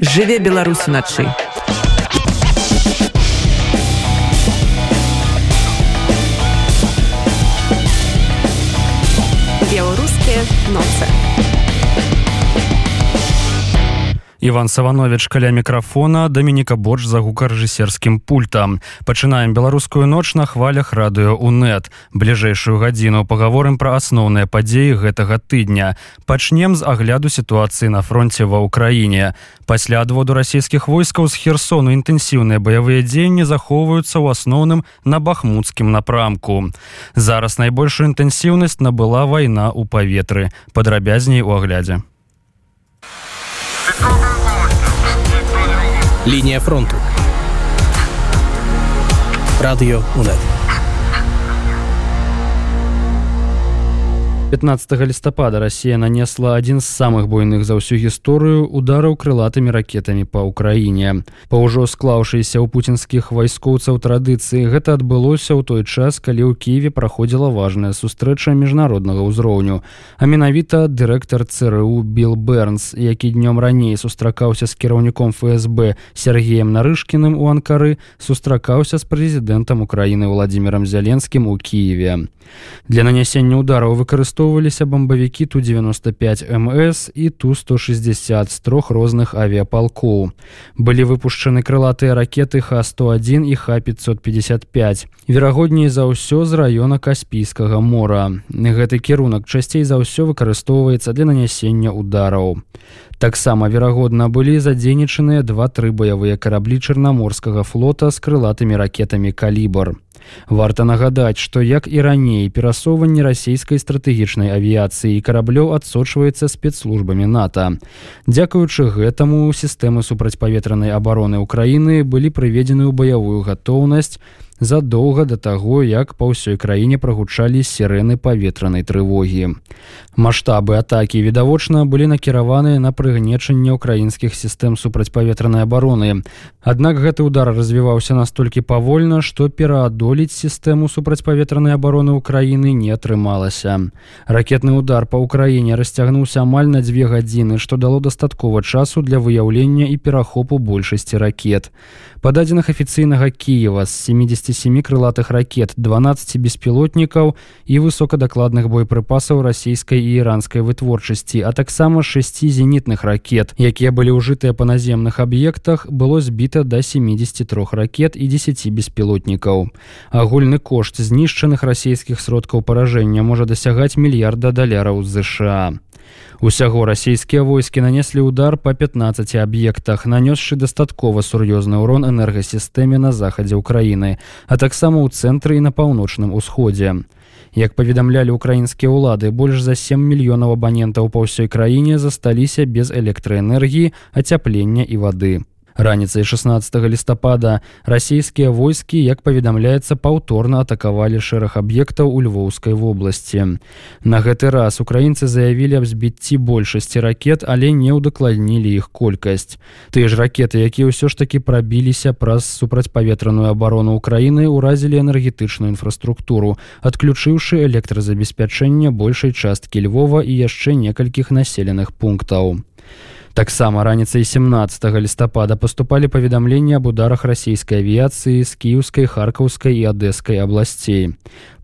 Жыве Беларусь уначы. Беларускія ноцы. Іван Саванович каля мікрафона Дамініка Боч за гукарэжысерскім пультам. Пачынаем беларускую ноч на хвалях радыё УНэт. Бліжэйшую гадзіну пагаворым пра асноўныя падзеі гэтага тыдня. Пачнем з агляду сітуацыі на фронте ва ўкраіне. Пасля адводу расійскіх войскаў з херсону інтэнсіўныя баявыя дзеянні захоўваюцца ў асноўным на бахмуцкім напрамку. Зараз найбольшую інтэнсіўнасць набыла вайна ў паветры. Падрабязней у аглядзе. Linia frontu. Radio UNED. 15 лістапада Росія нанесла адзін з самых буйных за ўсю гісторыю удараў крылатымі ракетамі па ўкраіне. Па ўжо склаўшыся ў пуцінскіх вайскоўцаў традыцыі гэта адбылося ў той час, калі ў Киеве праходзіла важная сустрэча міжнароднага ўзроўню. А менавіта дырэктар ЦРУ Билл Бернс, які днём раней сустракаўся з кіраўніком ФСБ Сергеем Нарышкіным у Анкары, сустракаўся з прэзідэнтам Украіны Владимиром Зяленскім у Киеве. Для нанясення удараў выкарыстоўваліся бамбавікі ту-95 МС і ту-160 з трох розных авіапалкоў. Былі выпушчаны крылатыя ракеты Х-101 і Х-555. Верагодней за ўсё з раёна каспійскага мора. Гэты кірунак часцей за ўсё выкарыстоўваецца для нанясення удараў. Таксама верагодна былі задзейнічаныя два-тры баявыя караблі чарнаморскага флота з крылатымі ракетамі калібр. Варта нагадаць, што як і раней перасоўванне расійскай стратэгічнай авіяцыі караблёў адсочваецца спецслужбамі НАТО. Дзякуючы гэтаму сістэмы супрацьпаветранай абароны ўкраіны былі прыведзены ў баявую гатоўнасць, задоўга да таго, як па ўсёй краіне прагучалі сірэны паветранай трывогі. Маштабы атакі відавочна былі накіраваныя на прыгнечанне ўкраінскіх сістэм супрацьпаветранай абароны. Аднак гэты удар развіваўся настолькі павольна, што пераадолець сістэму супрацьпаветранай абароны ўкраіны не атрымалася. Ракетны удар па ўкраіне расцягнуўся амаль на дзве гадзіны, што дало дастаткова часу для выяўлення і перахопу большасці ракет. Па дадзеных афіцыйнага Киева з 77 крылатых ракет 12 беспілотнікаў і высокадакладных боепрыпасаў расійскай і іранскай вытворчасці, а таксама 6 зенітных ракет, якія былі ўжытыя па наземных аб'ектах, было збіта да 73 ракет і 10 беспілотнікаў. Агульны кошт знішчаных расійскіх сродкаў паражэння можа дасягаць мільярда даляраў ЗША. Усяго расійскія войскі нанеслі удар па 15 аб'ектах, нанёсшы дастаткова сур'ёзны ўрон энергасістэме на захадзе ўкраіны, а таксама ў цэнтры і на паўночным усходзе. Як паведамлялі украінскія ўлады, больш за 7 мільёнаў абанентаў па ўсёй краіне засталіся без электраэнергіі, ацяплення і вады раніцай 16 лістапада расійскія войскі як паведамляецца паўторна атакавалі шэраг аб'ектаў у львоўскай вобласці. На гэты раз украінцы заявілі аб збіцці большасці ракет але не ўдакладнілі іх колькасць. Тыя ж ракеты якія ўсё ж таки прабіліся праз супрацьпаветраную абарону ўкраіны ўразілі энергетычную інфраструктуру адключыўшы электразабеспячэнне большай часткі львова і яшчэ некалькіх населеных пунктаў таксама раніцай 17 лістапада паступалі паведамленні аб ударах расійскай авіяцыі з кіўскай харкаўскай і адэскай абласцей.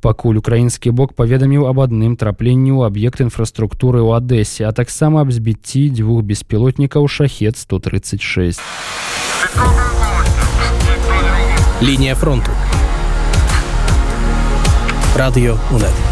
Пакуль украінскі бок паведаміў аб адным трапленні ў аб'ект інфраструктуры ў адэсе а таксама аб збіцці дзвюх беспілотнікаў шахет 136 лінія фронту. Радыё унет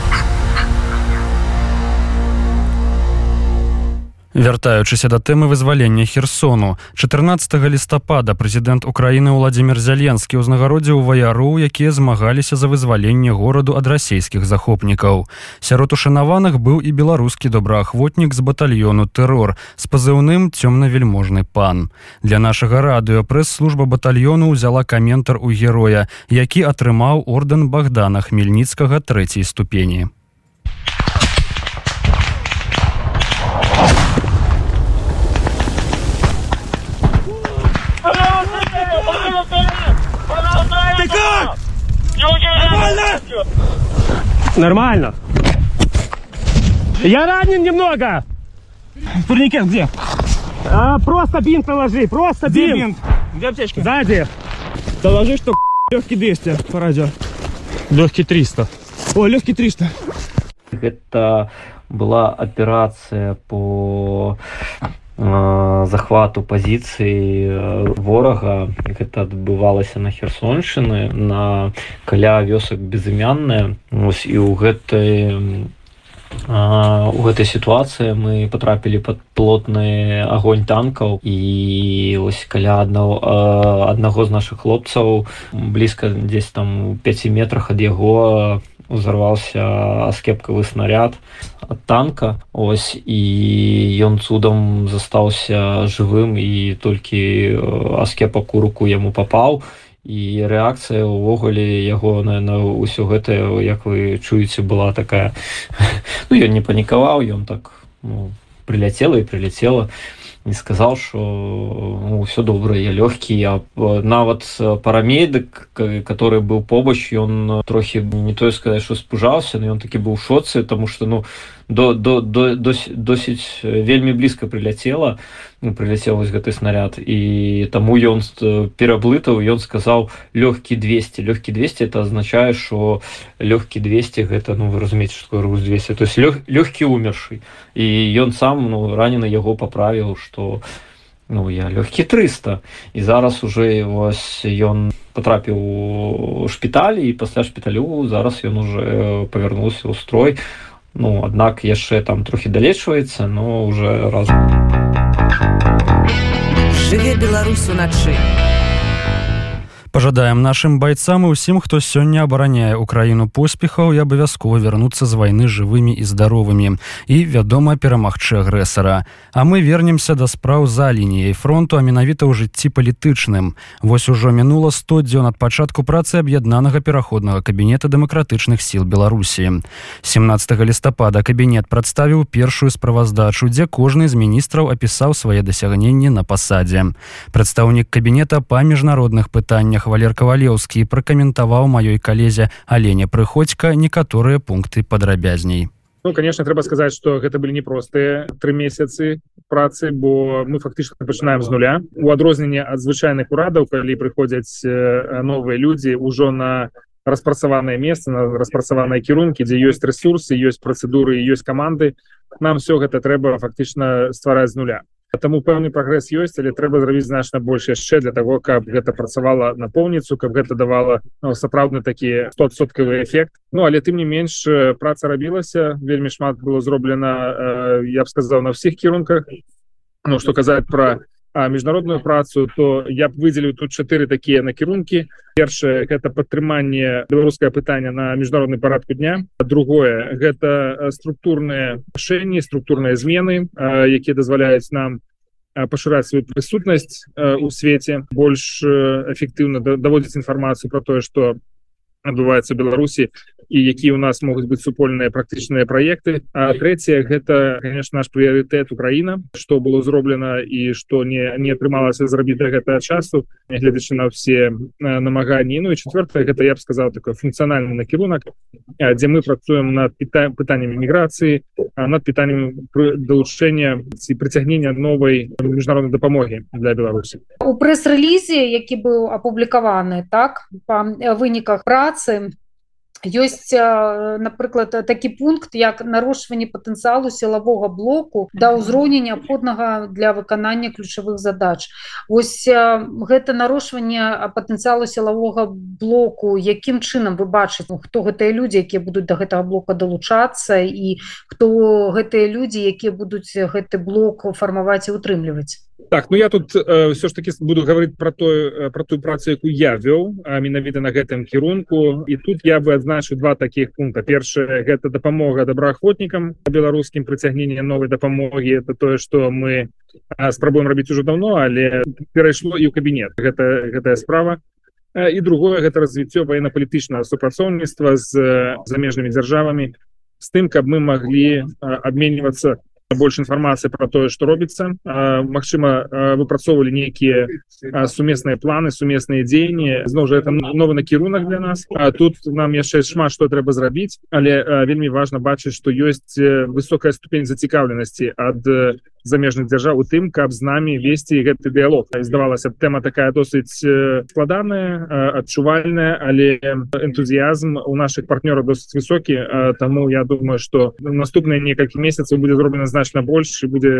Вяртаючыся да тэмы вызвалення херсону 14 лістапада прэзідэнт Украіны Владзімир Зяленскі ўзнагародзіў ваяру, якія змагаліся за вызваленне гораду ад расійскіх захопнікаў. Сярод ушанаваных быў і беларускі добраахвотнік з батальёну тэрор з пазыўным цёмна-вельможны пан. Для нашага радыё прэс-служба батальёну ўзяла каментар у героя, які атрымаў ордэн Богдана хмельніцкага трэцяй ступені. Нормально. Я ранен немного. Турникет где? А, просто бинт наложи, просто Где бинт. бинт? Где аптечка? Сзади. Доложи, что легкий 200 по радио. Легкий 300. О, легкий 300. Гэта была аперацыя по захвату пазіцыі ворага гэта адбывалася на херсоншчыны на каля вёсак безымянная ось і ў гэтай у гэтай сітуацыі мы потрапілі под плотны агонь танкаў і ось каля аднаго а, аднаго з наших хлопцаў блізка дзесь там у 5 метрах ад яго узарваўся аскепкавы снаряд ад танка. Ось і ён цудам застаўся жывым і толькі аскепак у руку яму папаў. і рэакцыя ўвогуле яго на ўсё гэта як вы чуеце была такая ну ён не панікаваў ён так ну, прыляцела і прыляцела не сказал что ну, все добра я лёгкі я нават парамедык который быў побач ён трохі не тое сказать что спужаўся но ён такі быў шоцы тому что ну до до до досыць вельмі блізка прыляцела ну, прыляцеў вось гэты снаряд і таму ён пераблытаў ён сказаў лёгкі 200 лёгкі 200 это означае что лёгкі 200 гэта ну вы разумееце что груз 200 то есть лёг, лёгкі умерший і ён сам ну ранены яго паправіў что ну я лёгкі 300 і зараз уже вось ён потрапіў у шпіталі і пасля шпіталю зараз ён уже павярнуўся ў строй. у ну аднак яшчэ там трохі далечваецца но уже раз. Жыве беларусь уначы пожадаем нашим байцам і ўсім хто сёння абараняе украіну поспехаў і абавязкова вярнуцца з вайны жывымі і здаровымі. І вядома перамагчы агрэсара. А мы вернемся да спраў за лініяй фронту а менавіта ў жыцці палітычным. Вось ужо мінула 100 дзён ад пачатку працы аб'яднанага пераходнага кабінета дэмакратычных сіл беларусі. 17 лістапада кабінет прадставіў першую справаздачу дзе кожны з міністраў апісаў свае дасягненні на пасадзе. Прадстаўнік кабінета па міжнародных пытаннях пытаннях валер кавалеўскі пракаментаваў маёй калезе алене прыходзька некаторыя пункты падрабязней Ну, конечно трэба сказаць что гэта былі непростыя тры месяцы працы бо мы фактычна пачынаем з нуля. У адрозненне ад звычайных урадаў калі прыходзяць новыя людзі ўжо на распрацаванае месца на распрацаваныя кірункі дзе ёсць ресурсы ёсць працэдуры ёсць каманды нам все гэта трэба фактычна ствараць з нуля Таму пэўны прагрэс ёсць, але трэба зрабіць значна больш яшчэ для того, каб гэта працавала напоўніцу, каб гэта давала ну, сапраўдны такі стосоткавы эфект. Ну але тым не менш праца рабілася, вельмі шмат было зроблена, я б сказаў на ўсіх кірунках. Ну што казаць пра міжнародную працу, то я б выдзеліў тут чатыры такія накірункі. Першае гэта падтрыманне беларускае пытанне на міжнародны парадку дня. другое гэта структурныя рашэнні, структурныя змены, якія дазваляюць нам пашыраць сваю прысутнасць у свеце, больш эфектыўна даводзіць інфармацыю пра тое, што адбываецца беларусі і якія у нас могуць быць супольныя практычныя праекты. А трэцяе гэта конечно наш прыярытэт Украіна. Что было зроблена і что не не атрымалася зрабіць да гэтага часу нягледзячы на все намаганні. Ну і четвертое гэта я б сказал такой функцыянальны накірунак дзе мы працуем над пытаем пытаннями міграцыі над пытаннем далучэння ці прыцягнення новой міжнароднай дапамогі для беларусі. У прэс-рэлізе які быў апублікаваны так па выніках працы ёсць напрыклад такі пункт як нарошванне патэнцыялу сілавога блоку да ўзроўня неабходнага для выканання ключавых задач. Ось гэта нарошванне патэнцыялу сілавога блоку якім чынам вы бачыць ну, хто гэтыя людзі якія будуць да гэтага блока далучацца і хто гэтыя людзі якія будуць гэты блок фармаваць і утрымліваць Так ну я тут э, все ж таки буду говорить про той про ту працу якую я вёл менавіта на гэтым кірунку. І тут я бы адзначу два таких пункта. Першае гэта дапамога добраахвотнікам. Беларускім прыцягнення новой дапамогі это тое что мы спрабуем рабіць уже давно але перайшло і ў кабінет. Гэта гэтая справа. І другое гэта развіццё военно-палітычнага супрацоўніцтва з замежнымі дзяржавамі з тым каб мы могли абменьвацца больше информации про тое что робіцца Мачыма выпрацоўвалі нейкія сумесныя планы сумесныя дзеянні зноў жа это новы накірунак для нас. А тут нам яшчэ шмат што трэба зрабіць але вельмі важна бачыць што ёсць высокая ступень зацікаўленасці ад замежных дзяржаў у тым каб з намі весці гэты дыалог здавалася тэма такая досыць складаная адчувальная але энтузіязм у наших партнёраў досыць высокі. Таму я думаю что наступныя некалькі месяцаў будзе зроблена значна больш і будзе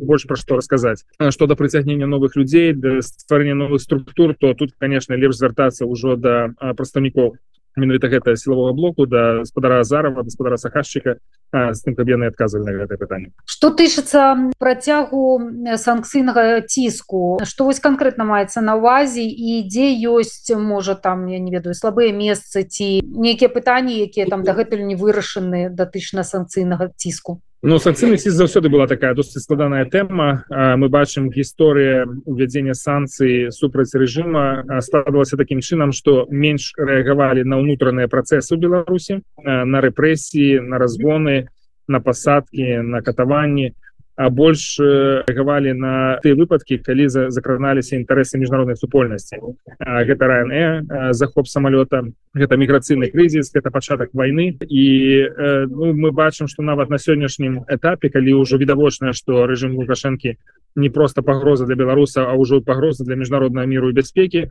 больш пра што расказаць что да прыцягнення новых людзей да стварэння новых структур то тут конечно лепш звяртацца ўжо да прадстаўнікоў менавіта гэта сілавога блоку да гаспадара азарова гаспадара сахашчыка з тым каб яны адказвалі на гэтае пытанне что тычыцца працягу санкцыйнага ціску что вось конкретно маецца на увазе і дзе ёсць можа там я не ведаю слабыя месцы ці нейкія пытанні якія там дагэтуль не вырашаны датычна санкцыйнага ціску Ну санкцыйны ці заўсёды была такая досыць складаная тэма мы бачым гісторыя увядзення санкцый супраць рэжыма складвалася такім чынам што менш рэагавалі на ўнутраныя працэсы ў беларусі на рэпрэсіі на разгоны на пасадкі на катаванні больш рэагавалі на тыя выпадкі калі за закраналіся інтарэсы міжнароднай супольнасці гэта райне захоп самалёта гэта міграцыйны крызіс это пачатак войны. І ну, мы бачым что нават на сённяшнім этапе калі ўжо відавочна что рэжым лукашэнкі не просто пагроза для беларуса а ўжо пагроза для міжнароднага міру і бяспекі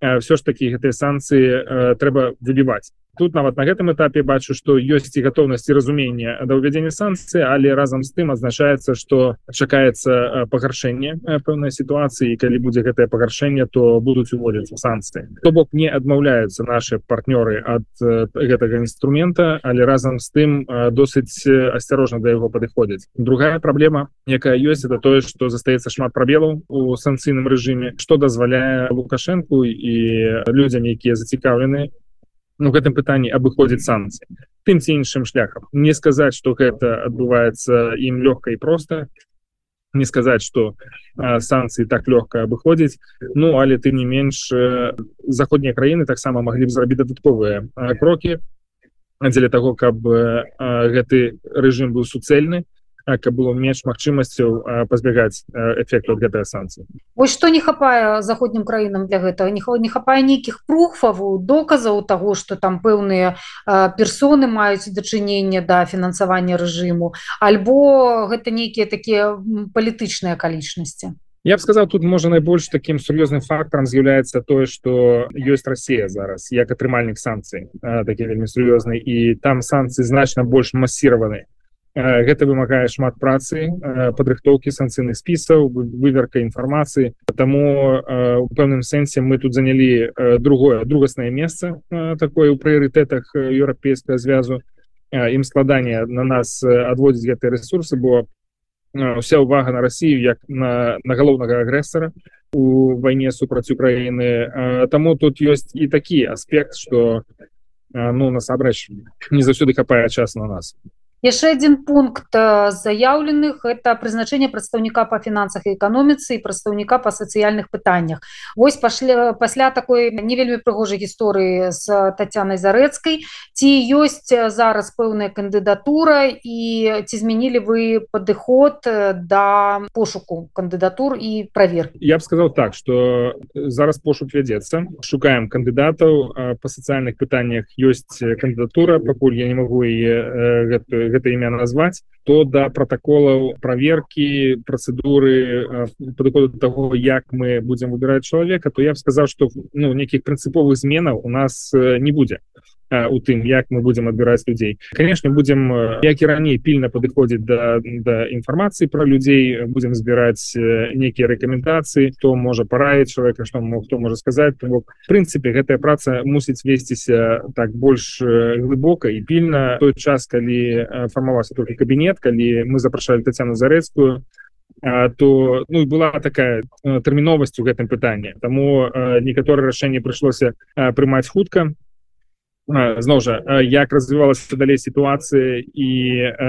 все ж таки гэтыя санкцыі трэба выбіваць тут нават на гэтым этапе бачу что ёсць і готовнасць разумення да ўвядзення санкцыі але разам з тым азначаецца что чакаецца пагаршэнне пэўнай сітуацыі калі будзе гэтае пагаршэнне то будуць уводзіцца санкцыі то бок не адмаўляюцца наши партнёры ад гэтага інструмента але разам з тым досыць асцярожна да яго падыходзіць другая праблема якая ёсць это тое что застаецца шмат прабелаў у санкцыйным рэжыме что дазваляе лукашэнку і людзям якія зацікаўлены ну гэтым пытанні абыходзіць санкцыі тым ці іншым шляхам не сказаць что гэта адбываецца ім лёгка і просто. Не сказаць что санкцыі так лёгка абыходзіць ну але ты не менш заходнія краіны таксама маглі б зрабіць дадатковыя крокі дзеля того каб гэты рэжым быў суцэльны каб было менш магчымасцяў пазбягаць эфекту гэтыя санкцыі. Вось што не хапае заходнім краінам для гэтага? Не не хапае нейкіх пруфаву доказаў таго што там пэўныя персоны маюць дачыненне да фінансавання рэжыму? Альбо гэта нейкія такія палітычныя акалічнасці? Я б сказаў тут можа найбольш таким сур'ёзным фактарам з'яўляецца тое что ёсць Россия зараз як атрымальнік санкцый такі вельмі сур'ёзны. І там санкцыі значна больш масіраваны гэта вымагае шмат працы падрыхтоўкі санкцыйных спісаў выверка інфармацыі. Таму у пэўным сэнсе мы тут занялі другое другаснае месца такое у прыярытэтах еўрапейскага звязу. Ім складанне на нас адводзіць гэтыя ресурсы бо вся увага на Россию як на, на галоўнага агрэсара у вайне супраць Украіны. Таму тут ёсць і такі аспект что ну насамрэч не заўсёды хапае час на нас яшчэ один пункт заяўленых это прызначение прадстаўніка по фінансах і эканоміцы і прадстаўніка по сацыяльных пытаннях. Вось пашлі пасля такой не вельмі прыгожай гісторыі з татянай зарэцкай. Ці ёсць зараз пэўная кандыдатура і ці змянілі вы падыход да пошуку кандыдатур і праверки Я б сказал так что зараз пошук вядзецца. Шукаем кандыдатаў по сацыяльных пытаннях ёсць кандыдатура пакуль я не могу і гэтую гэта імя назваць то да протоколаў проверки процедуры падыходу до того як мы будем выбирать человека то я б сказал что ну неких прынцыповых зменаў у нас не будзе у тым як мы будем адбіраць людзей. Конечно будем як і раней пільна падыходзіць да, да інфармацыі про людзей будем збіраць некія рэкамендацыі то можа параіць человека что мог хто можа сказать прынцыпе гэтая праца мусіць весціся так больш глыбока і пільна. Той час калі фармаваўся только кабінет калі мы запрашалі татяну зарэцкую то ну была такая тэрміновасць у гэтым пытанні. Таму некаторы рашэнне прыйшлося прымаць хутка зноў жа як развівалася далей сітуацыя і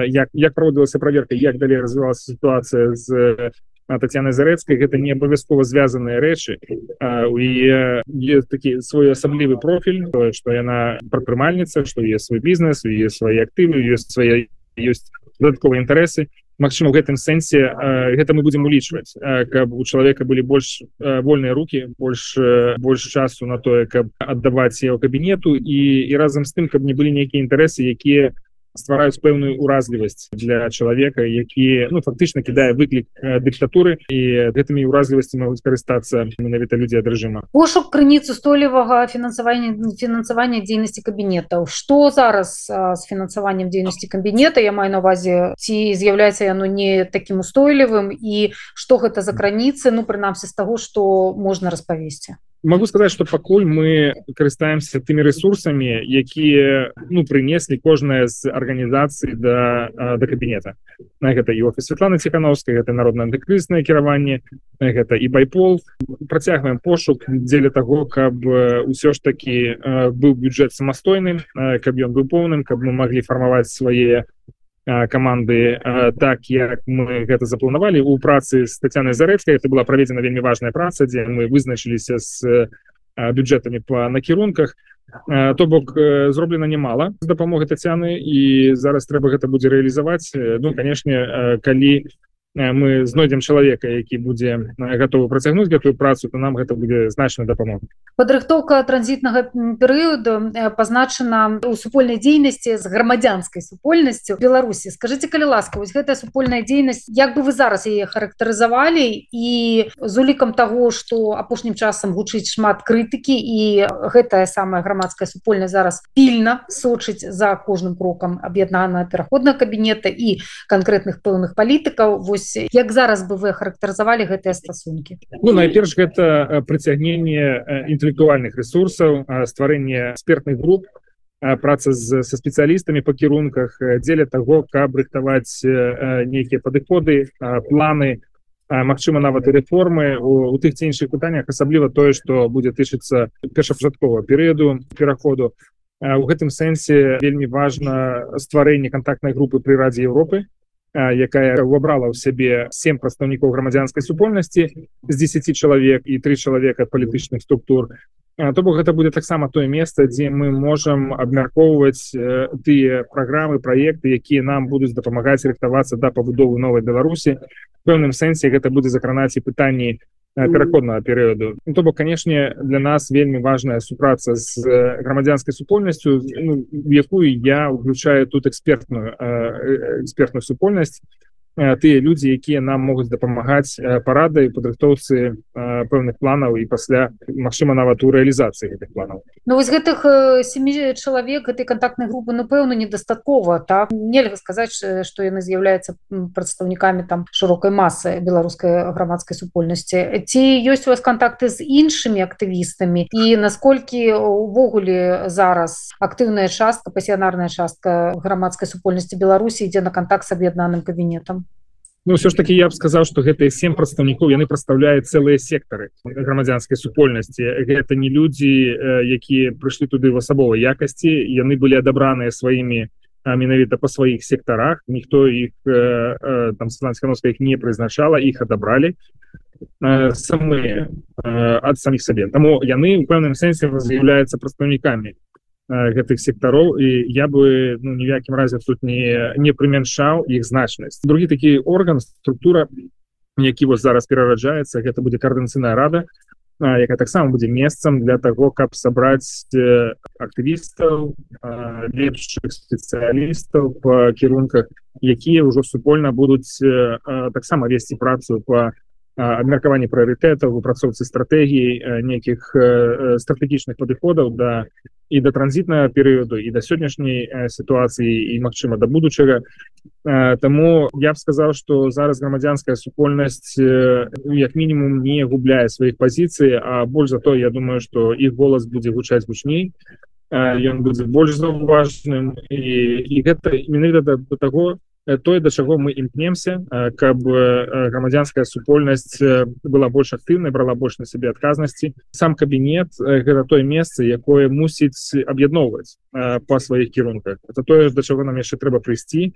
як як праводзілася праверка як далей развівалася сітуацыя з татянай зарэцкай гэта не абавязкова звязаныя рэчы і такі свой асаблівы профіль тое што яна прадпрымальніца што є свой бізнес є свае актывы ёсць свае ёсць дадатковыя інтарэсы Магчыма у гэтым сэнсе гэта мы будзем улічваць каб у чалавека былі больш вольныя руки больш больш часу на тое каб аддаваць яго кабінету і і разам з тым каб не былі нейкія інтарэсы якія ствараюць пэўную уразлівасць для чалавека які ну фактычна кідае выклік дыктатуры і гэтымі уразлівасці могуць карыстацца менавіта людзі ад рэжыма пошук крыніц устойлівага фінансавання фінансавання дзейнасці кабінетаў. Что зараз з фінансаваннем дзейнасці кабінета я маю на увазе ці з'яўляецца яно не таким устойлівым і что гэта за граніцы ну прынамсі з таго что можна распавесці могу сказать что пакуль мы карыстаемся тымі ресурсами якія ну принеслі кожная з організацый до да, до кабінета на гэта і офіс Светланы ціхановскай гэта народна антыкрысное кіраванне гэта і байпол. Працягваем пошук дзеля того каб ўсё ж таки быў бюджет самастойным каб ён быў поўным каб мы могли фармаваць свае команды так як мы гэта запланавалі. У працы з Тацянай зарэцкай это была праведзена вельмі важная праца дзе мы вызначыліся з бюджэтамі по накірунках. То бок зроблена немало з дапамогай Тацяны і зараз трэба гэта будзе рэалізаваць. Ну канешне калі у мы знойдзем чалавека які будзе готовы працягнуць гэтую працу то нам гэта будзе значна дапамога падрыхтоўка транзітнага перыяду пазначана у супольнай дзейнасці з грамадзянскай супольнасцю Беларусі. Скажитеце калі ласка вось гэтая супольная дзейнасць як бы вы зараз яе характарызавалі? І з улікам того что апошнім часам гучыць шмат крытыкі і гэтая самая грамадская супольная зараз пільна сочыць за кожным крокам аб'яднана пераходна кабінета і канкрэтных пэўных палітыкаў вось вось як зараз бы вы характарызавалі гэтыя стасункі? Ну найперш гэта прыцягненне інтэлектуальных ресурсаў стварэнне экспертных груп праца з са спецыялістамі па кірунках дзеля таго каб рыхтаваць нейкія падыходы планы Магчыма нават і рэформы. У, у тых ці іншых пытаннях асабліва тое што будзе тычыцца першапачаткова перыяду пераходу. У гэтым сэнсе вельмі важна стварэнне контактнай групы пры радзе Еўропы якая ўабрала ў сябе сем прадстаўнікоў грамадзянскай супольнасці з 10 чалавек і три чалавека палітычных структур то бок гэта будзе таксама тое месца дзе мы можам абмяркоўваць тыя праграмы проекты якія нам будуць дапамагаць рыхтавацца да пабудовы новой беларусі. Пэўным сэнсе гэта будзе закранаць і пытанні пераходного перыяду. Ну, то бок канешне для нас вельмі важная супраца з грамадзянскай супольнасцю ну, якую я уключаю тут экспертную экспертную супольнасць тыя людзі якія нам могуць дапамагаць парадай падрыхтоўцы пэўных планаў і пасля Мачыма нават у рэалізацыі гэтых планаў. Ну вось гэтых семі чалавек этой контактнай групы напэўна недастаткова так? Нельга сказаць што яны з'яўляюцца прадстаўнікамі там шырокай масы беларускай грамадскай супольнасці. Ці ёсць у вас контакты з іншымі актывістамі? І насколькі увогуле зараз актыўная частка пасіянарная частка грамадскай супольнасці Беларусі ідзе на контакт з аб'яднаным кабінетам Ну, все ж таки я б сказаў что гэтыя семь прадстаўнікоў яны прадстаўляюць цэлыя сектары грамадзянскай супольнасці гэта не людзі якія прыйшлі туды в асабовай якасці яны былі адабраныя сваімі менавіта па сваіх сектарах ніхто іх там слансканоска іх не прызначала іх адабралі самыя ад саміх сабе таму яны у пэўным сэнсе з'яўляюцца прадстаўнікамі гэтых сектараў і я бы ну, ні в якім разе тут не не прымяншаў іх значнасць другі такі орган структура які вот зараз перараджаецца гэта будзе каардынцыйная рада якая таксама будзе месцам для того каб сабраць актывістаў лепшых спецыялістаў по кірунках якія ўжо супольна будуць таксама весці працу по абмеркаванні прыоритетаў выпрацоўцы стратэгій нейкіх стратэгічных падыходаў да і да транзітнага перыяду і да сённяшняй сітуацыі і магчыма да будучага Таму я б сказаў что зараз грамадзянская супольнасць як мінімум не губляе сваіх пазіцый А больш за то я думаю что іх голас будзе гучаць гучней ён будзе больш заўважным і, і гэта менавіта да, да таго тое да чаго мы імкнемся каб грамадзянская супольнасць была больш актыўнай брала больш на сябе адказнасці сам кабінет гэта тое месца якое мусіць аб'ядноўваць па сваіх кірунках это тое да чаго нам яшчэ трэба прыйсці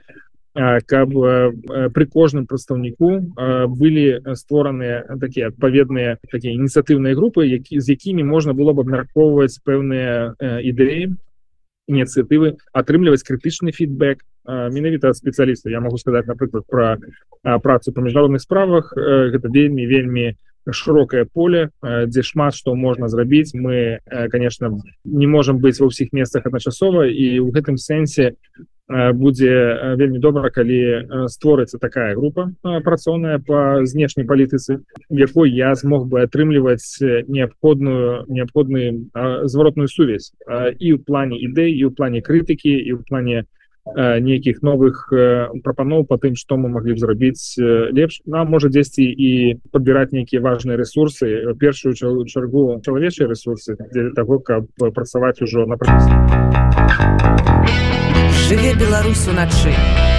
каб пры кожным прадстаўніку былі створаныя такія адпаведныя такія ініцыятыўныя групы які з якімі можна было б абмяркоўваць пэўныя ідэі ініцыятывы атрымліваць крытычны фідбэк менавіта спецыяліста я могу сказаць напрыклад про працу по міжнародных справах гэта вельмі вельмі широкое поле дзе шмат что можна зрабіць. Мы конечно не можем быть ва ўсіх месцах адначасова і у гэтым сэнсе будзе вельмі добра калі створыцца такая група працоўная по знешняй палітыцы якой я змог бы атрымліваць неабходную неабходны зваротную сувязь і ў плане ідэй і ў плане крытыкі і ў плане нейкіх новых прапаноў по тым что мы могли б зрабіць лепш нам можа дзесьці і подбіраць нейкія важные ресурсы першую чаргу чалавечыя ресурсы для того каб працаваць ужо на жыве Беларусь уначы.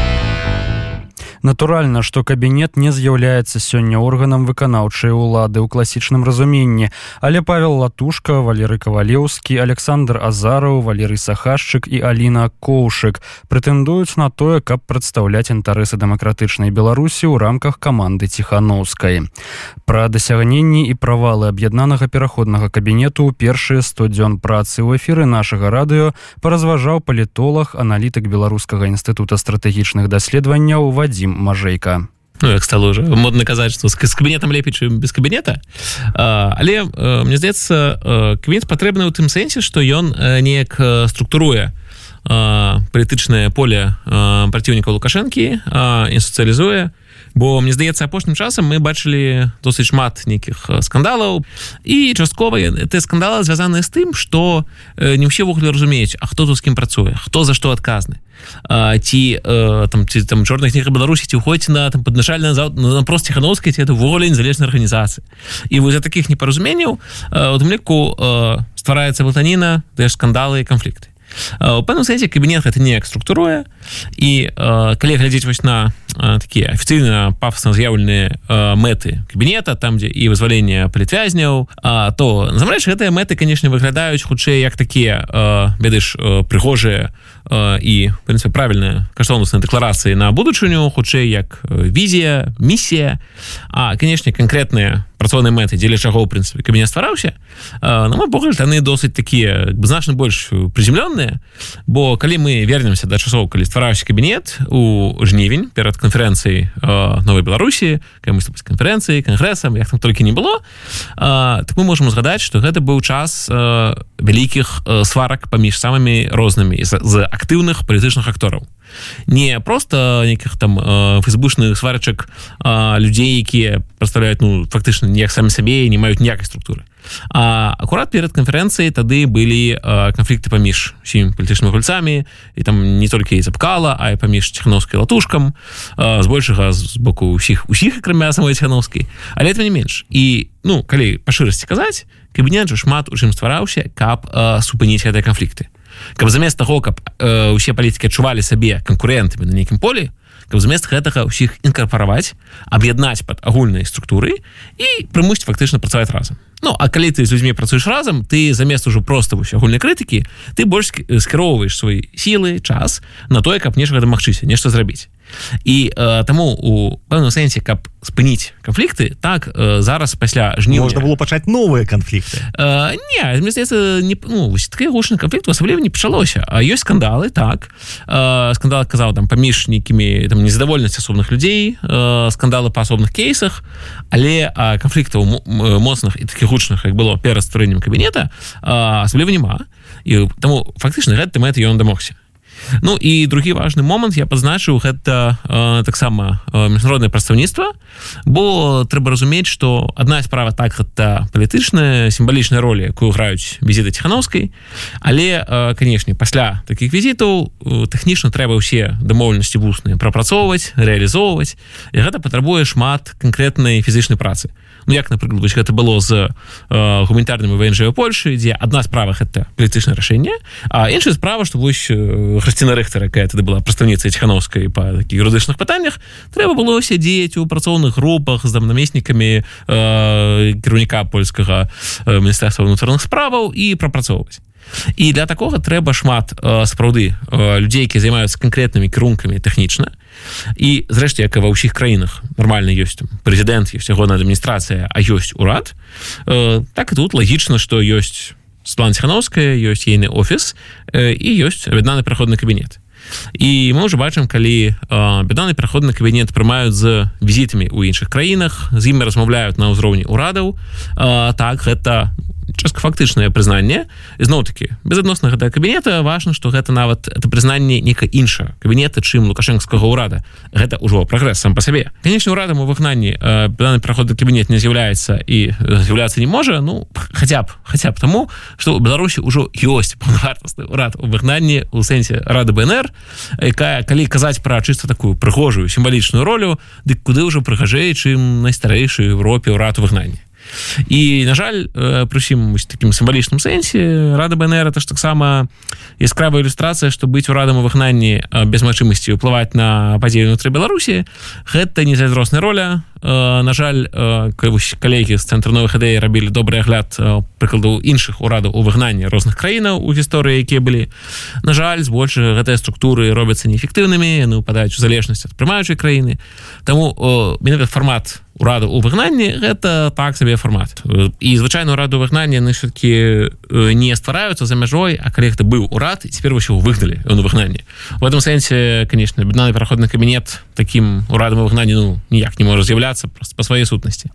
Натуральна, што кабінет не з'яўляецца сёння органам выканаўчай улады ў класічным разуменні, але Павел Латушка, Валеры Кавалеўскі, Александр Азараў, Валерый Сахашчык і Аліна Коўшык прэтэндуюць на тое, каб прадстаўляць інтарэсы дэмакратычнай Беларусі ў рамках каманды ціханаўскай. Пра дасягненні і правалы аб'яднанага пераходнага кабінету ў першыя 100 дзён працы ў эфіры нашага радыё паразважаў палітолог, аналітык беларускага інстытута стратэгічных даследаванняў Вадзім мажейка. Ну, як стало уже. Модно казаць что с кабінетам лепей чым без кабінета а, але а, мне здаецца квінт патрэбны ў тым сэнсе что ён неяк структуруе палітычнае поле праціўніка лукашэнкі і сацыялізуе бо мне здаецца апошнім часам мы бачылі досыць шмат нейкіх скандалаў і часткова ты скандалы звязаны з тым что не ўсе ввогуле разумеюць А хто тут з кім працуе хто за што адказны ці там ці там чорных кніга беларусі ці уходзіць на там падначальна на прост ціхановскай ці это увогуле незалежная арганізацыя і вы за таких непаразуменняў у тым ліку ствараецца блатаніна ды скандалы і канфлікты у пэўным сэнсе кабінет гэта неяк структуруе і калі глядзець вось на такія афіцыйна пафосна з'яўленыя мэты кабінета там дзе і вызваленне палітвязняў то насамрэч гэтыя мэты канешне выглядаюць хутчэй як такія ведаеш прыгожыя і прынцыпе правільная каштоўнасная дэкларацыі на будучыню хутчэй як візія місія а канешне канкрэтныя працоўныя мэты дзеля чаго ў прынцыпе кабінет ствараўся на мой погляд яны досыць такія значна больш прыземлёныя бо калі мы вернемся да часоў калі ствараўся кабінет у жнівень перад канферэнцыі новой беларусі камусь канферэнцыі кангрэсам як там толькі не было так мы можем узгадаць что гэта быў час вялікіх сварак паміж самымі рознымі з актыўных палітычных актораў не просто нейкіх там фейсбучных сварачак людзей якія прадстаўляюць ну фактычна ніяк самі сабе не маюць ніякай структуры. А акурат перад канферэнцыяй тады былі канфлікты паміж усімі палітычнымі гульцамі і там не толькі і запкала а і паміж ціхановскай латушкам збольшага з боку ўсіх усіх акрамя самой ціхановскай але это не менш і ну калі па шырасці казаць кабінет жа шмат у чым ствараўся каб супыніць гэтыя канфлікты каб замест таго каб э, усе палітыкі адчувалі сабе канкурентамі на нейкім полі каб замест гэтага ўсіх інкарпараваць аб'яднаць под агульнай структуры і прымусіць фактычна працаваць разам. Ну а калі ты з людзьмі працуеш разам ты замест ужо просто вось агульнай крытыкі ты больш скіроўваеш свой сілы час на тое каб нешта дамагчыся нешта зрабіць і э, таму у пэўным сэнсе каб спыніць канфлікты так э, зараз пасля жні можна было пачаць новыя канфлікты. Э, не не ну, гучны канфлікт асабліва не пачалося а ёсць скандалы так. Э, скандал казаў там паміж нейкімі там незадавольнасць асобных людзей э, скандалы па асобных кейсах але канфліктаў моцных і такіх гучных як было перад стварэннем кабінета асабліва няма. І таму фактычна гэты мэт ён дамогся Ну і другі важны момант я пазначыў гэта э, таксама э, міжнароднае прадстаўніцтва. Бо трэба разумець што адна справа так гэта палітычная сімвалічная роля якую граюць візіты ціхановскай але э, канешне пасля такіх візітаў э, тэхнічна трэба ўсе дамоўленасці вусныя прапрацоўваць рэалізоўваць. І гэта патрабуе шмат канкрэтнай фізычнай працы Ну як напрыклад вось гэта было з э, гуманітарнымі ВНЖ Польшы дзе адна справа гэта палітычнае рашэнне а іншая справа што вось Хрысціна рэхтара якая тады была прадстаўніца ціхановскай па такіх юрыдычных пытаннях трэба было сядзець у працоўных групах з там намеснікамі э, кіраўніка польскага э, міністэрства ўнутраных справаў і прапрацоўваць і для такога трэба шмат э, сапраўды э, людзей які займаюцца канкрэтнымі кірункамі тэхнічна. І зрэшце як ва ўсіх краінах нормально ёсць прэзідэнт ёсць ягоная адміністрацыя а ёсць урад. Э, так і тут лагічна што ёсць сплан ціхановская ёсць ейны офіс і ёсць аб'яднаны праходны кабінет. І мы уже бачым калі беданы пераходны кабінет прымаюць з візітамі ў іншых краінах з імі размаўляюць на ўзроўні урадаў. Так гэта фактычнае прызнанне. Ізноў-таки безадносна гэта кабінета важно что гэта нават это прызнанне нека інша кабінета чым лукашэнкскага ўрада. Гэта ўжо прагрэс сам по сабе. Конечно урадам у выгнанні данный праходы кабінет не з'яўляецца і з'яўляцца не можа ну хотя б хотя б тому что у беларусі ўжо ёсць паўнавартасны урад у выгнанні у сэнсе рады бнр якая калі казаць пра чыста такую прыгожую сімвалічную ролю дык куды ўжо прыгажэй чым найстарэйшай Европе ўрад у выгнанні і на жаль прысім таким сімвалічным сэнсе рада бнр это ж таксама яскравая ілюстрацыя што быць урадам у выгнанні без магчымасці ўплываць на падзею унутры беларусі гэта незайзросная роля. На жаль калегі з цэнтру новых ідэй рабілі добры агляд прыкладу іншых урадаў у выгнанні розных краінаў у гісторыі якія былі на жаль збольш гэтыя структуры робяцца неэфектыўнымі яны ўпадаюць у залежнасць ад прымаючай краіны таму менавіта фармат ураду у выгнанні гэта так сабе фармат. І звычайна раду выгнання яны все-таки не ствараюцца за мяжой а калі гэта быў урад цяпер ўсё выгналі на выгнанні в этом сэнсе конечно беднаны праходны кабінет таким урадам выгнанні ну ніяк не можа з'яўляцца просто по сваёй сутнасці.